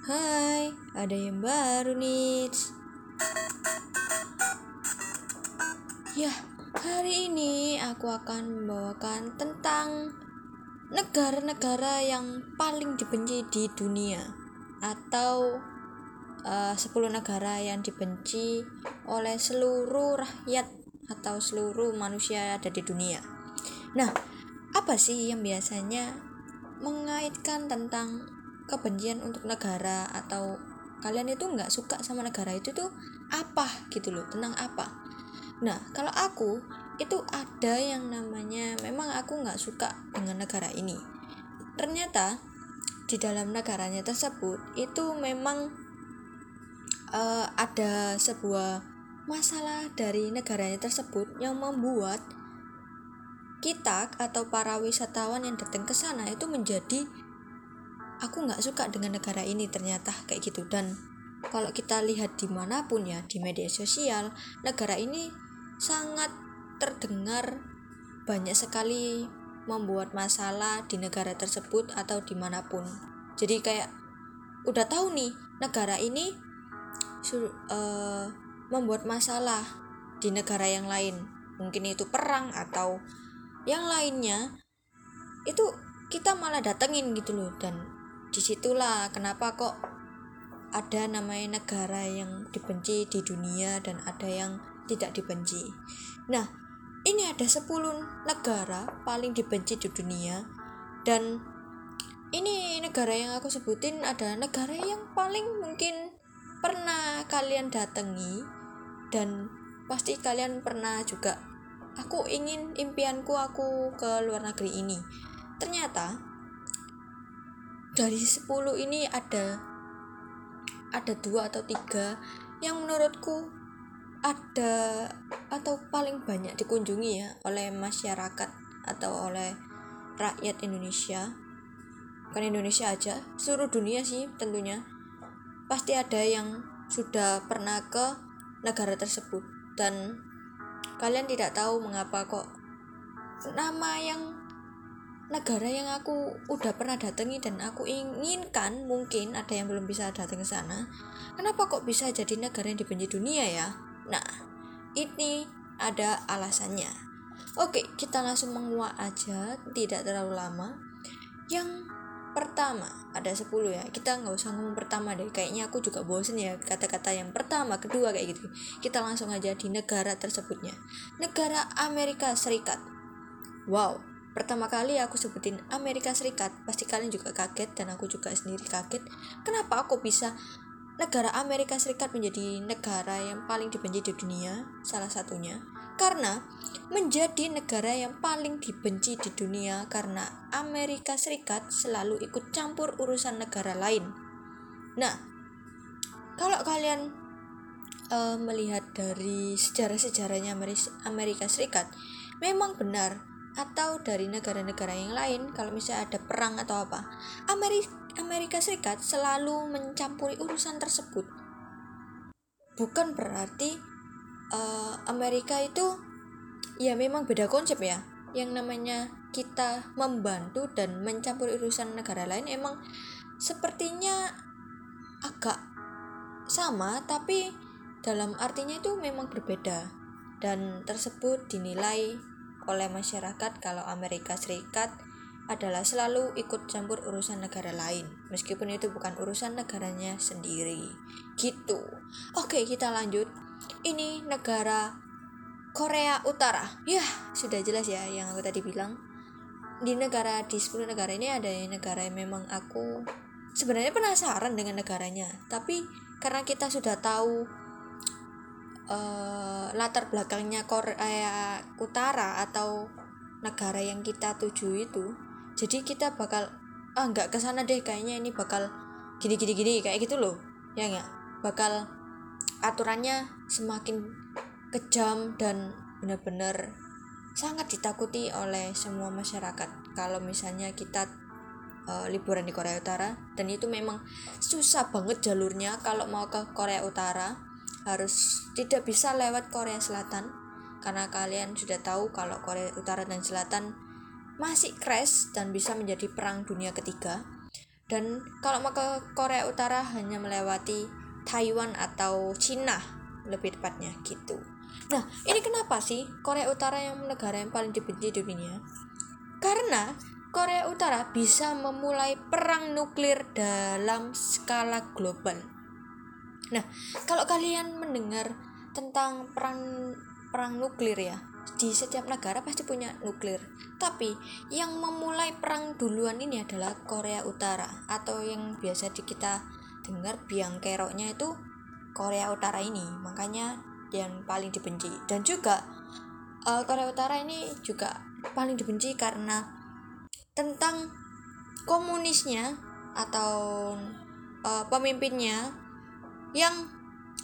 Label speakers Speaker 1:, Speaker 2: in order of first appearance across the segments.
Speaker 1: Hai, ada yang baru nih. Ya, hari ini aku akan membawakan tentang negara-negara yang paling dibenci di dunia atau eh, uh, 10 negara yang dibenci oleh seluruh rakyat atau seluruh manusia yang ada di dunia. Nah, apa sih yang biasanya mengaitkan tentang kebencian untuk negara atau kalian itu nggak suka sama negara itu tuh apa gitu loh tentang apa? Nah kalau aku itu ada yang namanya memang aku nggak suka dengan negara ini. Ternyata di dalam negaranya tersebut itu memang uh, ada sebuah masalah dari negaranya tersebut yang membuat kita atau para wisatawan yang datang ke sana itu menjadi aku nggak suka dengan negara ini ternyata kayak gitu. Dan kalau kita lihat di mana pun ya di media sosial negara ini sangat terdengar banyak sekali membuat masalah di negara tersebut atau di mana pun jadi kayak udah tahu nih negara ini uh, membuat masalah di negara yang lain. Mungkin itu perang atau yang lainnya itu kita malah datengin gitu loh. Dan di situlah kenapa kok ada namanya negara yang dibenci di dunia dan ada yang tidak dibenci. Nah ini ada 10 negara paling dibenci di dunia dan ini negara yang aku sebutin ada negara yang paling mungkin pernah kalian datangi dan pasti kalian pernah juga aku ingin impianku aku ke luar negeri ini. Ternyata dari 10 ini ada ada dua atau tiga yang menurutku ada atau paling banyak dikunjungi ya oleh masyarakat atau oleh rakyat Indonesia. Bukan Indonesia aja seluruh dunia sih tentunya. Pasti ada yang sudah pernah ke negara tersebut. Dan kalian tidak tahu mengapa kok nama yang negara yang aku udah pernah datangi dan aku inginkan mungkin ada yang belum bisa datang ke sana kenapa kok bisa jadi negara yang dibenci dunia ya? Nah ini ada alasannya. Oke kita langsung menguak aja tidak terlalu lama. Yang pertama ada 10 ya. Kita nggak usah ngomong pertama deh. Kayaknya aku juga bosen ya kata-kata yang pertama kedua kayak gitu. Kita langsung aja di negara tersebutnya. Negara Amerika Serikat. Wow Pertama kali aku sebutin Amerika Serikat, pasti kalian juga kaget dan aku juga sendiri kaget. Kenapa aku bisa negara Amerika Serikat menjadi negara yang paling dibenci di dunia? Salah satunya karena menjadi negara yang paling dibenci di dunia karena Amerika Serikat selalu ikut campur urusan negara lain. Nah, kalau kalian uh, melihat dari sejarah-sejarahnya Amerika Serikat, memang benar atau dari negara-negara yang lain kalau misalnya ada perang atau apa. Amerika, Serikat selalu mencampuri urusan tersebut. Bukan berarti uh, Amerika itu ya memang beda konsep ya. Yang namanya kita membantu dan mencampuri urusan negara lain emang sepertinya agak sama tapi dalam artinya itu memang berbeda. Dan tersebut dinilai oleh masyarakat kalau Amerika Serikat adalah selalu ikut campur urusan negara lain meskipun itu bukan urusan negaranya sendiri. Gitu. Oke kita lanjut. Ini negara Korea Utara. Ya sudah jelas ya yang aku tadi bilang. Di negara di 10 negara ini ada yang negara yang memang aku sebenarnya penasaran dengan negaranya. Tapi karena kita sudah tahu uh, latar belakangnya Korea Utara atau negara yang kita tuju itu jadi kita bakal ah nggak ke sana deh kayaknya ini bakal gini gini gini kayak gitu loh ya nggak? Bakal aturannya semakin kejam dan benar-benar sangat ditakuti oleh semua masyarakat. Kalau misalnya kita uh, liburan di Korea Utara dan itu memang susah banget jalurnya kalau mau ke Korea Utara harus tidak bisa lewat Korea Selatan. Karena kalian sudah tahu kalau Korea Utara dan Selatan masih crash dan bisa menjadi perang dunia ketiga. Dan kalau mau ke Korea Utara hanya melewati Taiwan atau Cina lebih tepatnya gitu. Nah ini kenapa sih Korea Utara yang negara yang paling dibenci di dunia? Karena Korea Utara bisa memulai perang nuklir dalam skala global. Nah, kalau kalian mendengar tentang perang perang nuklir ya, di setiap negara pasti punya nuklir. Tapi yang memulai perang duluan ini adalah Korea Utara atau yang biasa di kita dengar biang keroknya itu Korea Utara ini. Makanya yang paling dibenci dan juga uh, Korea Utara ini juga paling dibenci karena tentang komunisnya atau uh, pemimpinnya yang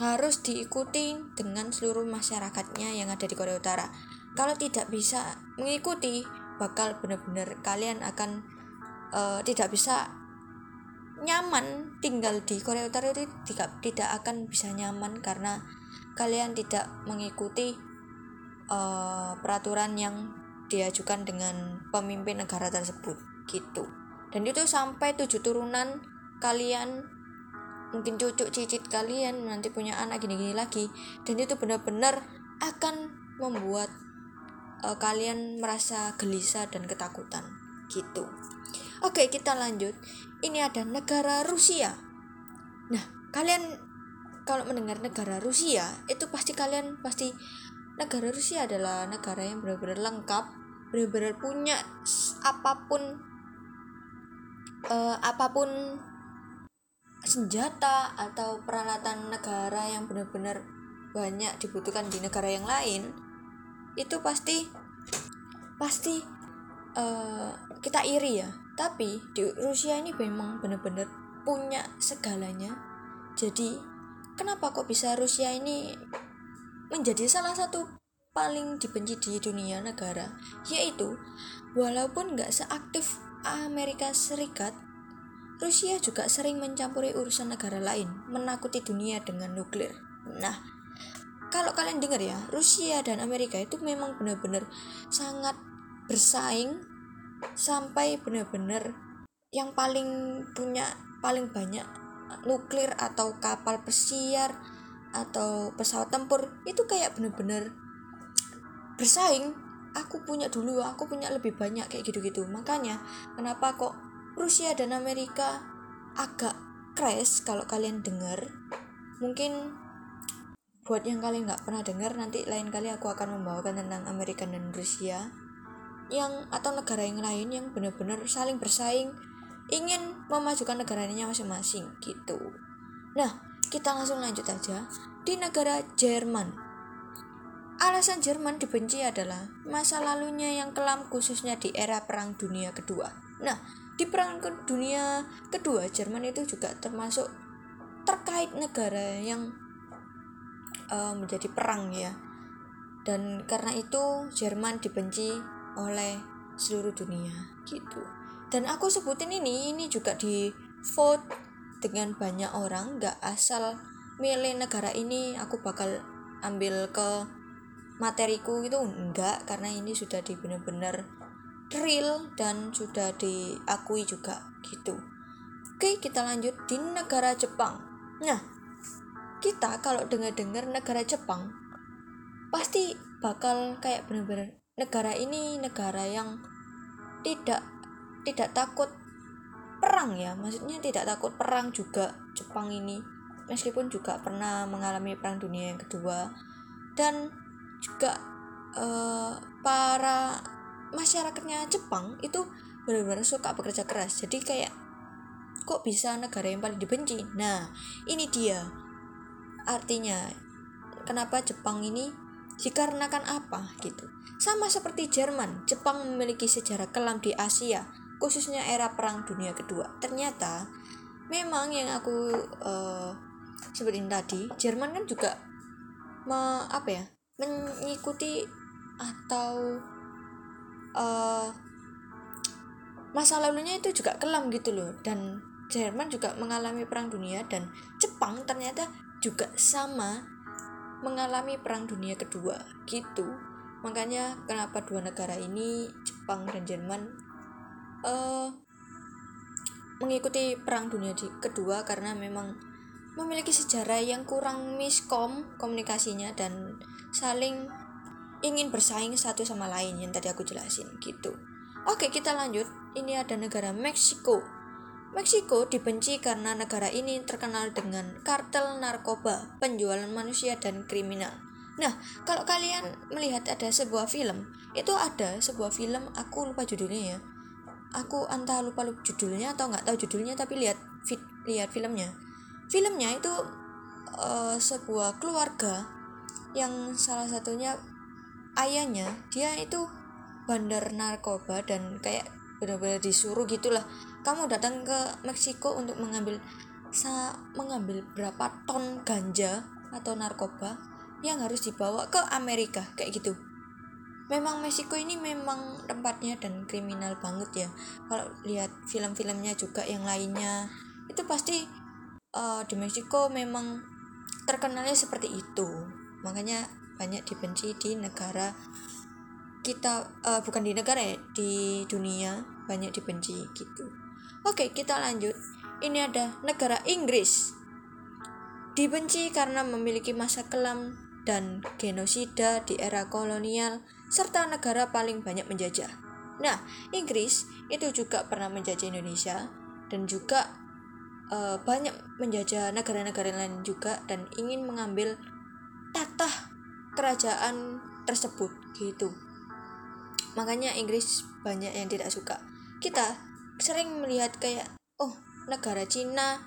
Speaker 1: harus diikuti dengan seluruh masyarakatnya yang ada di Korea Utara. Kalau tidak bisa mengikuti, bakal benar-benar kalian akan uh, tidak bisa nyaman tinggal di Korea Utara itu tidak tidak akan bisa nyaman karena kalian tidak mengikuti uh, peraturan yang diajukan dengan pemimpin negara tersebut gitu dan itu sampai tujuh turunan kalian mungkin cucu cicit kalian nanti punya anak gini-gini lagi dan itu benar-benar akan membuat uh, kalian merasa gelisah dan ketakutan gitu. Oke kita lanjut. Ini ada negara Rusia. Nah kalian kalau mendengar negara Rusia itu pasti kalian pasti negara Rusia adalah negara yang benar-benar lengkap benar-benar punya apa pun uh, apa pun senjata atau peralatan negara yang benar-benar banyak dibutuhkan di negara yang lain itu pasti pasti uh, kita iri ya. Tapi di Rusia ini memang benar-benar punya segalanya. Jadi kenapa kok bisa Rusia ini menjadi salah satu paling dibenci di dunia negara? Yaitu walaupun nggak seaktif Amerika Serikat Rusia juga sering mencampuri urusan negara lain menakuti dunia dengan nuklir. Nah kalau kalian dengar ya Rusia dan Amerika itu memang benar-benar sangat bersaing sampai benar-benar yang paling punya paling banyak nuklir atau kapal pesiar atau pesawat tempur itu kayak benar-benar bersaing. Aku punya dulu aku punya lebih banyak kayak gitu-gitu. Makanya kenapa kok Rusia dan Amerika agak crash kalau kalian dengar mungkin buat yang kalian nggak pernah dengar nanti lain kali aku akan membawakan tentang Amerika dan Rusia yang atau negara yang lain yang benar-benar saling bersaing ingin memajukan negaranya masing-masing gitu. Nah kita langsung lanjut aja. Di negara Jerman. Alasan Jerman dibenci adalah masa lalunya yang kelam khususnya di era Perang Dunia Kedua. Nah, di Perang Dunia Kedua Jerman itu juga termasuk terkait negara yang uh, menjadi perang ya. Dan karena itu Jerman dibenci oleh seluruh dunia gitu. Dan aku sebutin ini ini juga di vote dengan banyak orang nggak asal milih negara ini aku bakal ambil ke materiku itu enggak karena ini sudah di benar-benar real dan sudah diakui juga gitu. Oke kita lanjut di negara Jepang. Nah kita kalau dengar-dengar negara Jepang pasti bakal kayak benar-benar negara ini negara yang tidak tidak takut perang ya. Maksudnya tidak takut perang juga Jepang ini meskipun juga pernah mengalami perang dunia yang kedua. Dan juga uh, para masyarakatnya Jepang itu benar-benar suka bekerja keras. Jadi kayak kok bisa negara yang paling dibenci? Nah ini dia. Artinya kenapa Jepang ini dikarenakan apa? Gitu. Sama seperti Jerman Jepang memiliki sejarah kelam di Asia khususnya era perang dunia kedua. Ternyata memang yang aku uh, sebutin tadi Jerman kan juga me, apa ya? Mengikuti atau uh, masa lalunya itu juga kelam gitu loh. Dan Jerman juga mengalami perang dunia dan Jepang ternyata juga sama mengalami perang dunia kedua gitu. Makanya kenapa dua negara ini Jepang dan Jerman uh, mengikuti perang dunia di kedua karena memang memiliki sejarah yang kurang miskom komunikasinya dan saling ingin bersaing satu sama lain yang tadi aku jelasin gitu. Oke, kita lanjut. Ini ada negara Meksiko. Meksiko dibenci karena negara ini terkenal dengan kartel narkoba, penjualan manusia dan kriminal. Nah, kalau kalian melihat ada sebuah film, itu ada sebuah film, aku lupa judulnya ya. Aku entah lupa lupa judulnya atau nggak tahu judulnya, tapi lihat lihat filmnya filmnya itu uh, sebuah keluarga yang salah satunya ayahnya dia itu bandar narkoba dan kayak benar-benar disuruh gitulah. Kamu datang ke Meksiko untuk mengambil sa mengambil berapa ton ganja atau narkoba yang harus dibawa ke Amerika kayak gitu. Memang Meksiko ini memang tempatnya dan kriminal banget ya. Kalau lihat film-filmnya juga yang lainnya itu pasti uh, di Meksiko memang terkenalnya seperti itu. Makanya banyak dibenci di negara kita uh, bukan di negara ya di dunia banyak dibenci gitu. Oke kita lanjut. Ini ada negara Inggris. Dibenci karena memiliki masa kelam dan genosida di era kolonial serta negara paling banyak menjajah. Nah, Inggris itu juga pernah menjajah Indonesia dan juga uh, banyak menjajah negara-negara lain juga dan ingin mengambil tatah kerajaan tersebut gitu. Makanya Inggris banyak yang tidak suka. Kita sering melihat kayak oh negara Cina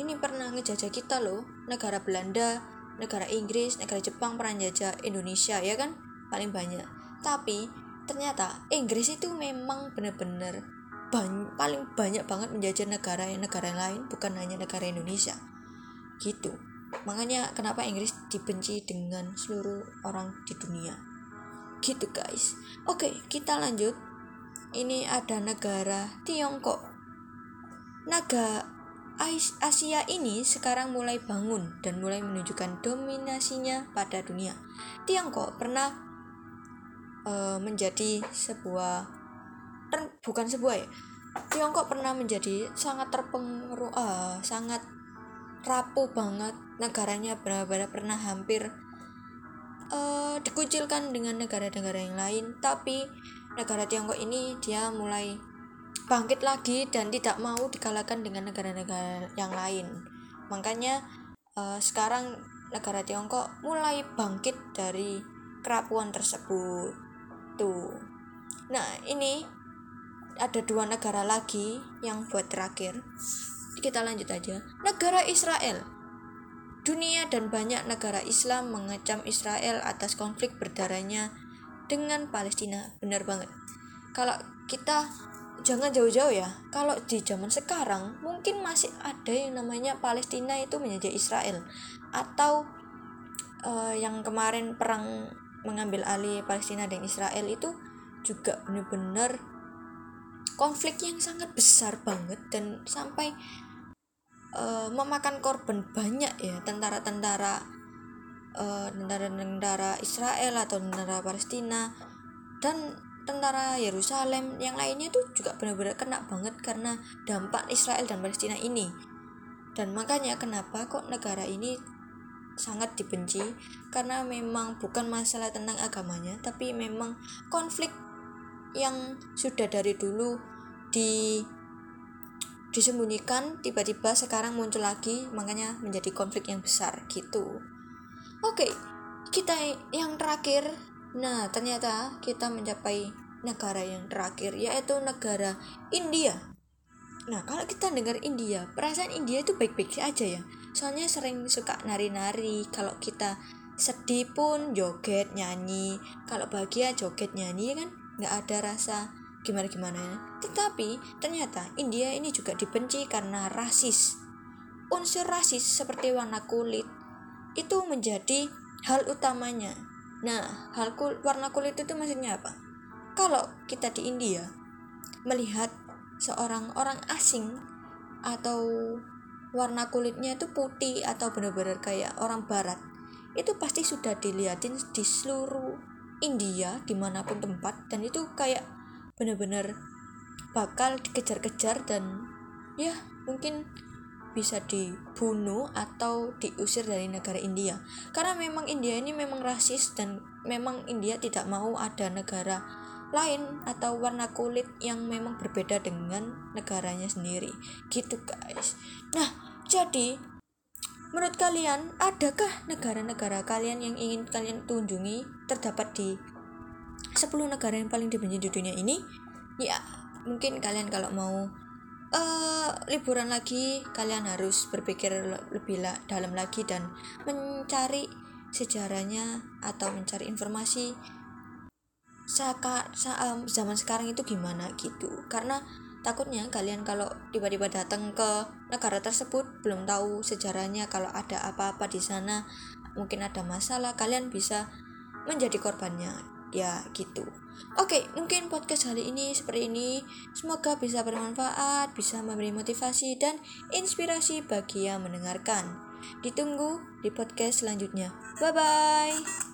Speaker 1: ini pernah ngejajah kita loh negara Belanda negara Inggris negara Jepang pernah jajah Indonesia ya kan? Paling banyak. Tapi ternyata Inggris itu memang benar-benar banyak, paling banyak banget menjajah negara yang negara lain bukan hanya negara Indonesia. Gitu makanya kenapa Inggris dibenci dengan seluruh orang di dunia? Gitu guys. Oke kita lanjut. Ini ada negara Tiongkok. Naga Asia ini sekarang mulai bangun dan mulai menunjukkan dominasinya pada dunia. Tiongkok pernah uh, menjadi sebuah ter, bukan sebuah ya. Tiongkok pernah menjadi sangat terpengaruh uh, sangat rapuh banget. Negaranya benar-benar pernah hampir uh, dikucilkan dengan negara-negara yang lain. Tapi negara Tiongkok ini dia mulai bangkit lagi dan tidak mau dikalahkan dengan negara-negara yang lain. Makanya uh, sekarang negara Tiongkok mulai bangkit dari kerapuan tersebut. Tuh. Nah ini ada dua negara lagi yang buat terakhir kita lanjut aja. Negara Israel. Dunia dan banyak negara Islam mengecam Israel atas konflik berdarahnya dengan Palestina. Benar banget. Kalau kita jangan jauh-jauh ya. Kalau di zaman sekarang mungkin masih ada yang namanya Palestina itu menjadi Israel. Atau uh, yang kemarin perang mengambil alih Palestina dan Israel itu juga benar-benar konflik yang sangat besar banget dan sampai uh, memakan korban banyak ya tentara-tentara uh, tentara-tentara Israel atau tentara Palestina dan tentara Yerusalem. Yang lainnya itu juga benar-benar kena banget karena dampak Israel dan Palestina ini. Dan makanya kenapa kok negara ini sangat dibenci? Karena memang bukan masalah tentang agamanya tapi memang konflik yang sudah dari dulu di disembunyikan tiba-tiba sekarang muncul lagi makanya menjadi konflik yang besar gitu. Oke kita yang terakhir. Nah ternyata kita mencapai negara yang terakhir yaitu negara India. Nah kalau kita dengar India perasaan India itu baik-baik aja ya. Soalnya sering suka nari-nari kalau kita sedih pun joget nyanyi kalau bahagia joget nyanyi kan? Nggak ada rasa gimana gimana ya. tetapi ternyata India ini juga dibenci karena rasis. Unsur rasis seperti warna kulit itu menjadi hal utamanya. Nah hal kul warna kulit itu maksudnya apa? Kalau kita di India melihat seorang orang asing atau warna kulitnya itu putih atau benar-benar kayak orang barat itu pasti sudah dilihatin di seluruh India di mana pun tempat dan itu kayak bener-bener bakal dikejar-kejar dan ya mungkin bisa dibunuh atau diusir dari negara India. Karena memang India ini memang rasis dan memang India tidak mau ada negara lain atau warna kulit yang memang berbeda dengan negaranya sendiri. Gitu guys. Nah jadi menurut kalian adakah negara-negara kalian yang ingin kalian kunjungi terdapat di 10 negara yang paling dibenci di dunia ini ya mungkin kalian kalau mau uh, liburan lagi kalian harus berpikir lebih la dalam lagi dan mencari sejarahnya atau mencari informasi saka, sa, um, zaman sekarang itu gimana gitu. Karena takutnya kalian kalau tiba-tiba datang ke negara tersebut belum tahu sejarahnya kalau ada apa-apa di sana mungkin ada masalah kalian bisa menjadi korbannya ya gitu Oke, mungkin podcast kali ini seperti ini. Semoga bisa bermanfaat, bisa memberi motivasi dan inspirasi bagi yang mendengarkan. Ditunggu di podcast selanjutnya. Bye bye.